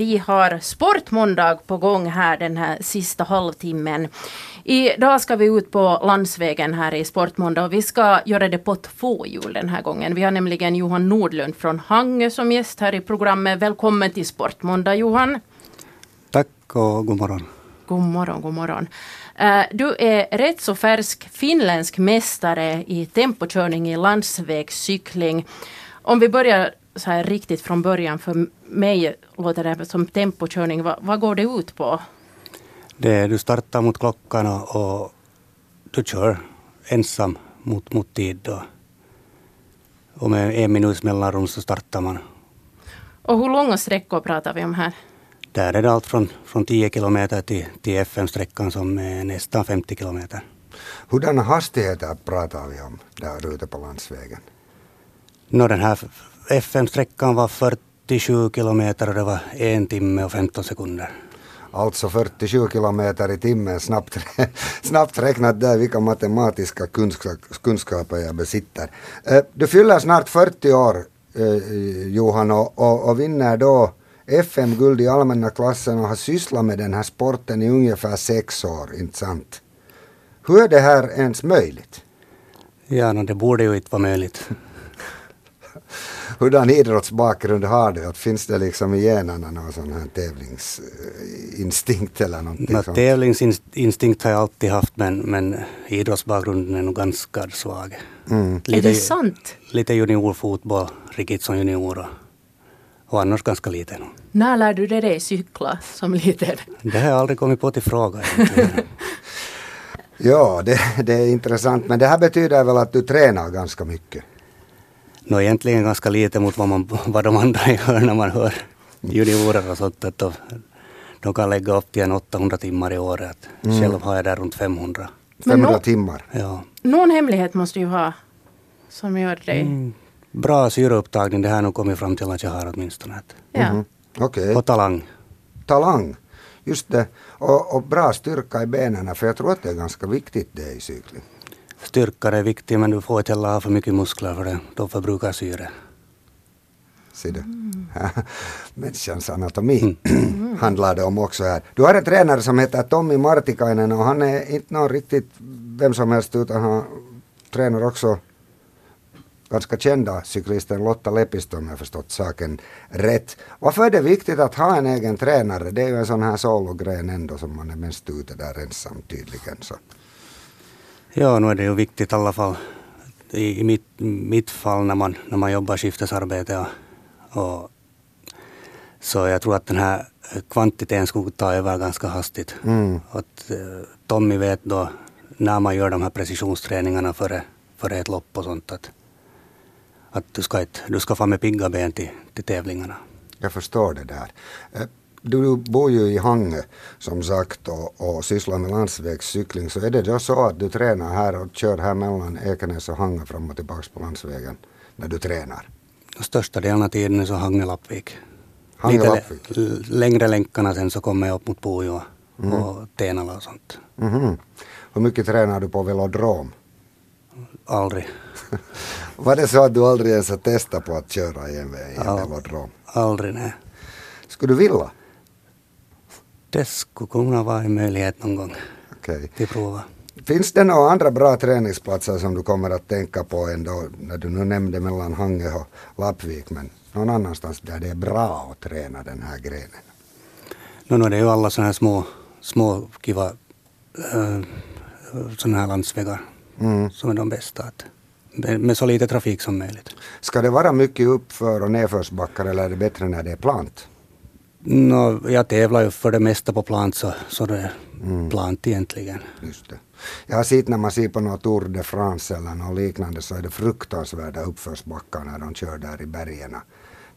Vi har Sportmåndag på gång här den här sista halvtimmen. Idag ska vi ut på landsvägen här i Sportmåndag och vi ska göra det på två hjul den här gången. Vi har nämligen Johan Nordlund från Hangö som gäst här i programmet. Välkommen till Sportmåndag Johan. Tack och god morgon. God morgon, god morgon. Eh, du är rätt så färsk finländsk mästare i tempokörning i landsvägscykling. Om vi börjar så här riktigt från början. För mig låter det som tempokörning. Vad, vad går det ut på? Det, du startar mot klockan och, och du kör ensam mot, mot tid. Då. Och med en minuts mellanrum så startar man. Och hur långa sträckor pratar vi om här? Där är det allt från, från 10 kilometer till, till FM-sträckan som är nästan 50 kilometer. Hurdana hastigheter pratar vi om där ute på landsvägen? No, den här FM-sträckan var 47 kilometer och det var en timme och 15 sekunder. Alltså 47 kilometer i timmen, snabbt, snabbt räknat där vilka matematiska kunskaper jag besitter. Eh, du fyller snart 40 år eh, Johan och, och, och vinner då FM-guld i allmänna klassen och har sysslat med den här sporten i ungefär sex år, inte sant? Hur är det här ens möjligt? Ja, no, det borde ju inte vara möjligt. Hurdan idrottsbakgrund har du? Finns det liksom i generna någon sån här tävlingsinstinkt eller någonting no, Tävlingsinstinkt har jag alltid haft men, men idrottsbakgrunden är nog ganska svag. Mm. Lite, är det sant? Lite juniorfotboll, riktigt som junior och, och annars ganska lite. När lärde du dig cykla som liten? Det har jag aldrig kommit på till fråga. ja, det, det är intressant men det här betyder väl att du tränar ganska mycket? No, egentligen ganska lite mot vad, man, vad de andra gör när man hör juniorer och sånt. Att de, de kan lägga upp till en 800 timmar i året. Mm. Själv har jag där runt 500. 500 timmar? Ja. Någon hemlighet måste ju ha som gör dig... Mm. Bra syreupptagning, det har jag nog kommit fram till att jag har åtminstone. Ja. Mm. Okay. Och talang. Talang, just det. Och, och bra styrka i benen, för jag tror att det är ganska viktigt det i cykling styrka är viktig men du får inte heller ha för mycket muskler för det. De förbrukar syre. Ser du? Mm. Människans anatomi mm. handlar det om också här. Du har en tränare som heter Tommy Martikainen och han är inte någon riktigt vem som helst utan han tränar också ganska kända cyklisten Lotta Lepistö om jag förstått saken rätt. Varför är det viktigt att ha en egen tränare? Det är ju en sån här sologren ändå som man är mest ute där ensam tydligen. Så. Ja, nu är det ju viktigt i alla fall i, i mitt, mitt fall när man, när man jobbar skiftesarbete. Och, och, så jag tror att den här kvantiteten skulle ta över ganska hastigt. Mm. Att, uh, Tommy vet då när man gör de här precisionsträningarna före, före ett lopp och sånt. Att, att du ska, ett, du ska få med pigga ben till, till tävlingarna. Jag förstår det där. Du bor ju i Hangö som sagt och, och sysslar med landsvägscykling. Så är det då så att du tränar här och kör här mellan Ekenäs och Hangö fram och tillbaka på landsvägen när du tränar? Största delen av tiden är så Hangö-Lappvik. Lite längre länkarna sen så kommer jag upp mot Pujo mm. och Tenala och sånt. Mm -hmm. Hur mycket tränar du på velodrom? Aldrig. Var det så att du aldrig ens har testat på att köra i en, i en All, velodrom? Aldrig, nej. Skulle du vilja? Det skulle kunna vara en möjlighet någon gång okay. till prova. Finns det några andra bra träningsplatser som du kommer att tänka på ändå när du nu nämnde mellan Hangö och Lappvik men någon annanstans där det är bra att träna den här grenen? No, no, det är ju alla sådana här små, små kiva äh, sådana här landsvägar mm. som är de bästa. Att, med så lite trafik som möjligt. Ska det vara mycket uppför och nedförsbackar eller är det bättre när det är plant? No, jag tävlar ju för det mesta på plant så, så det är mm. plant egentligen. Just det. Jag har sett när man ser på något Tour de France eller något liknande så är det fruktansvärda uppförsbackar när de kör där i bergen.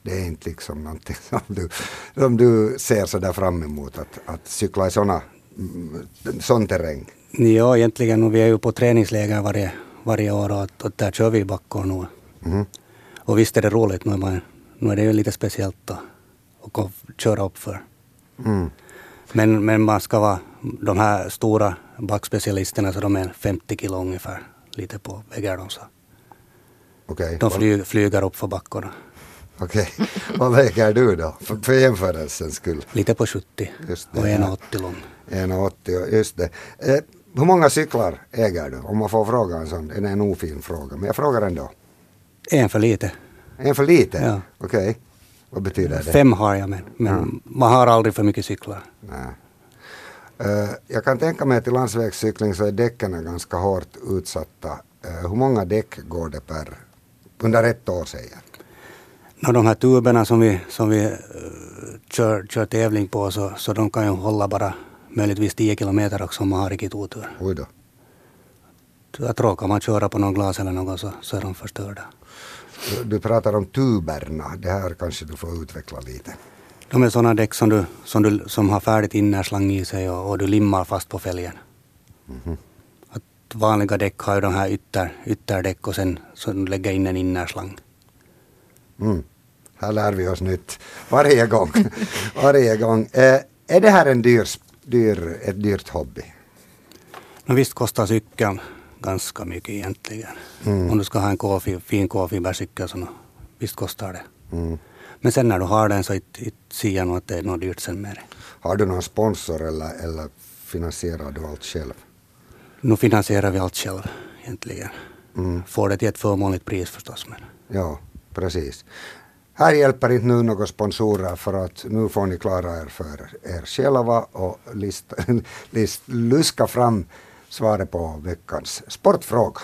Det är inte liksom någonting som du, som du ser så där fram emot att, att cykla i såna, mm, sån terräng. Ja, egentligen. Vi är ju på träningsläger varje, varje år och, och där kör vi backar nu. Mm. Och visst är det roligt, nu, men nu är det ju lite speciellt då och köra upp för. Mm. Men, men man ska vara de här stora backspecialisterna så de är 50 kilo ungefär, lite på väggar de så. Okay. De flyg, flyger upp för backarna. Okej, vad väger du då? För, för jämförelsens skull. Lite på 70 Just det, och ja. 1,80 lång. 1,80, just det. Eh, hur många cyklar äger du? Om man får fråga en sån, det är en ofin fråga, men jag frågar ändå. En för lite. En för lite? Ja. Okej, vad betyder det? Fem har jag men, men man har aldrig för mycket cyklar. Nej. Eh, jag kan tänka mig att i landsvägscykling så är däcken ganska hårt utsatta. Eh, hur många däck går det per, under ett år säger? Nå, de här tuberna som vi, som vi eh, kör, kör tävling på så, så de kan ju hålla bara möjligtvis 10 kilometer också om man har riktigt otur. Oj då. Att råkar man köra på någon glas eller något så, så är de förstörda. Du, du pratar om tuberna, det här kanske du får utveckla lite. De är sådana däck som, du, som, du, som har färdigt innerslang i sig och, och du limmar fast på fälgen. Att vanliga däck har ju de här ytter, ytterdäck och sen så du lägger in en innerslang. Mm. Här lär vi oss nytt varje gång. varje gång. Eh, är det här en dyr, dyr, ett dyrt hobby? Men visst kostar cykeln ganska mycket egentligen. Om du ska ha en K-fi- fin K-fibercykel så visst kostar det. Mm. Men sen när du har den så ser jag nog att det är något dyrt sen med det. Har du någon sponsor eller, eller finansierar du allt själv? Nu finansierar vi allt själv egentligen. Får det till ett förmånligt pris förstås. Men Ja, precis. Här hjälper inte nu några sponsorer för att nu får ni klara er för er själva och lista, list, luska fram svaret på veckans sportfråga.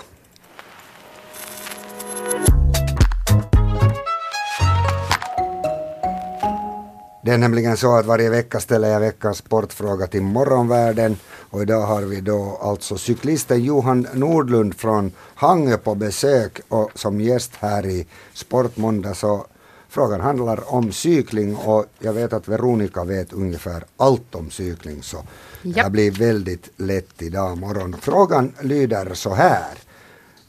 Det är nämligen så att varje vecka ställer jag veckans sportfråga till morgonvärlden och idag har vi då alltså cyklisten Johan Nordlund från Hangö på besök och som gäst här i Sportmåndag så frågan handlar om cykling och jag vet att Veronica vet ungefär allt om cykling så det Ja. här blir väldigt lätt idag morgon. Frågan lyder så här.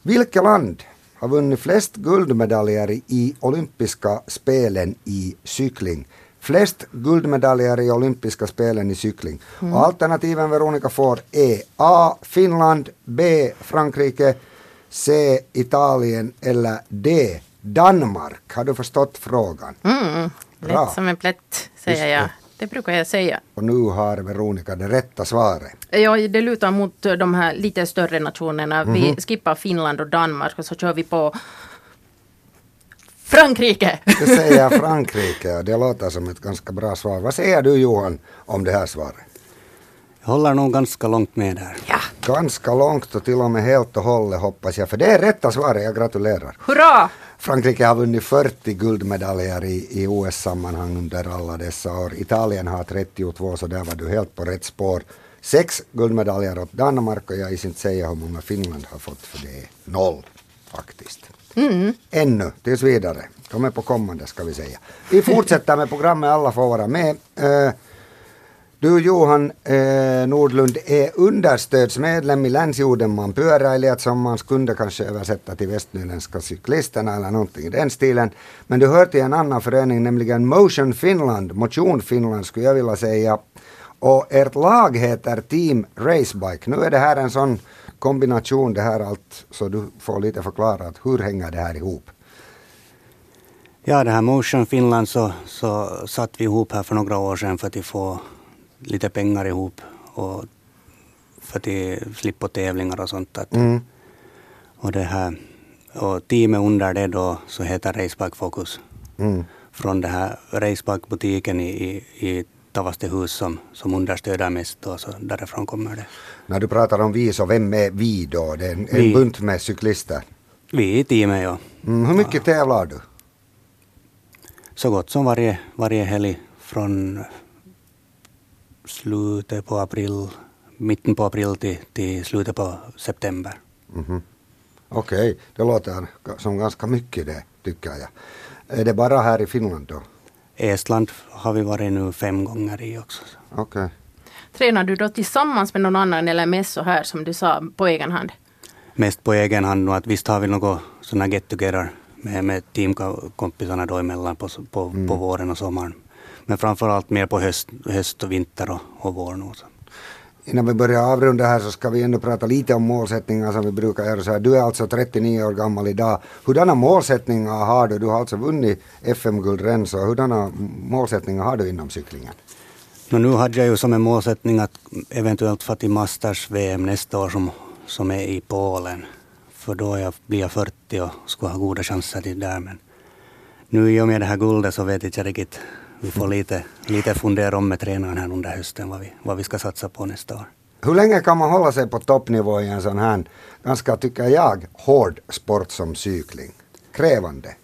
Vilket land har vunnit flest guldmedaljer i olympiska spelen i cykling? Flest guldmedaljer i olympiska spelen i cykling. Och alternativen Veronica får är A. Finland, B. Frankrike, C. Italien eller D. Danmark. Har du förstått frågan? Mm, lätt som en plätt, säger jag. det. Brukar jag säga. Och nu har Veronica det rätta svaret. Ja, det lutar mot de här lite större nationerna. Mhm. Vi skippar Finland och Danmark och så kör vi på Frankrike! Det säger Frankrike och det låter som ett ganska bra svar. Vad säger du Johan om det här svaret? Jag håller nog ganska långt med där. Ja, Ganska långt och till och med helt och hållet hoppas jag. För det är rätta svaret, jag gratulerar. hurra! Frankrike har vunnit 40 guldmedaljer i, i OS-sammanhang under alla dessa år. Italien har 32 så där var du helt på rätt spår. Sex guldmedaljer åt Danmark och jag vill inte säga hur många Finland har fått för det är noll faktiskt. Ännu, tills vidare. De är på kommande ska vi säga. Vi fortsätter med programmet, alla får vara med. Eh, du Johan eh, Nordlund är understödsmedlem i Länsjordenman pyöräilijät som man kunde kanske översätta till västnyländska cyklisterna eller någonting i den stilen. Men du hör till en annan förening, nämligen Motion Finland, Motion Finland skulle jag vilja säga. Och ert lag heter Team Racebike. Nu är det här en sån kombination det här allt, så du får lite förklarat hur hänger det här ihop? Ja, det här Motion Finland så, så satt vi ihop här för några år sedan för att få lite pengar ihop och för att slippa tävlingar och sånt. Att, Mm. och, det här, och teamet under det då så heter Racebike Focus. Mm. Från det här Racebike-butiken i, i, i Tavastehus som, som understöder mest då, så därifrån kommer det. När du pratar om vi, så vem är vi då? Det är en, en bunt med cyklister. Vi i teamet, ja. Mm, hur mycket tävlar du? Så gott som varje, varje helg från slutet på april, mitten på april till, till slutet på september. Mhm. Okej, det låter som ganska mycket det, tycker jag. Är det bara här i Finland då? Estland har vi varit nu fem gånger i också. Okej. Tränar du då tillsammans med någon annan eller mest så här som du sa på egen hand? Mest på egen hand och att visst har vi något sådana get together med, med teamkompisarna då emellan på, på, på våren och sommaren. Men framförallt mer på höst, höst och vinter och, och vår. nu, innan vi börjar avrunda här så ska vi ändå prata lite om målsättningar som vi brukar göra. Så här, du är alltså 39 år gammal idag. Hurdana målsättningar har du? Du har alltså vunnit FM-guld redan, så hurdana målsättningar har du inom cyklingen? No, nu hade jag ju som en målsättning att eventuellt få till Masters-VM nästa år som, som är i Polen. För då jag, blir jag 40 och skulle ha goda chanser till där. Men nu i och med det här guldet så vet jag inte riktigt. Vi får lite, lite fundera om med tränaren här under hösten vad vi, vad vi ska satsa på nästa år. Hur länge kan man hålla sig på toppnivå i en sån här, ganska tycker jag, hård sport som cykling? Krävande?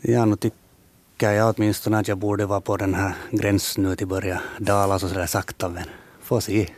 Ja, nu tycker jag åtminstone att jag borde vara på den här gränsen nu till börja dala så sådär sakta men får se.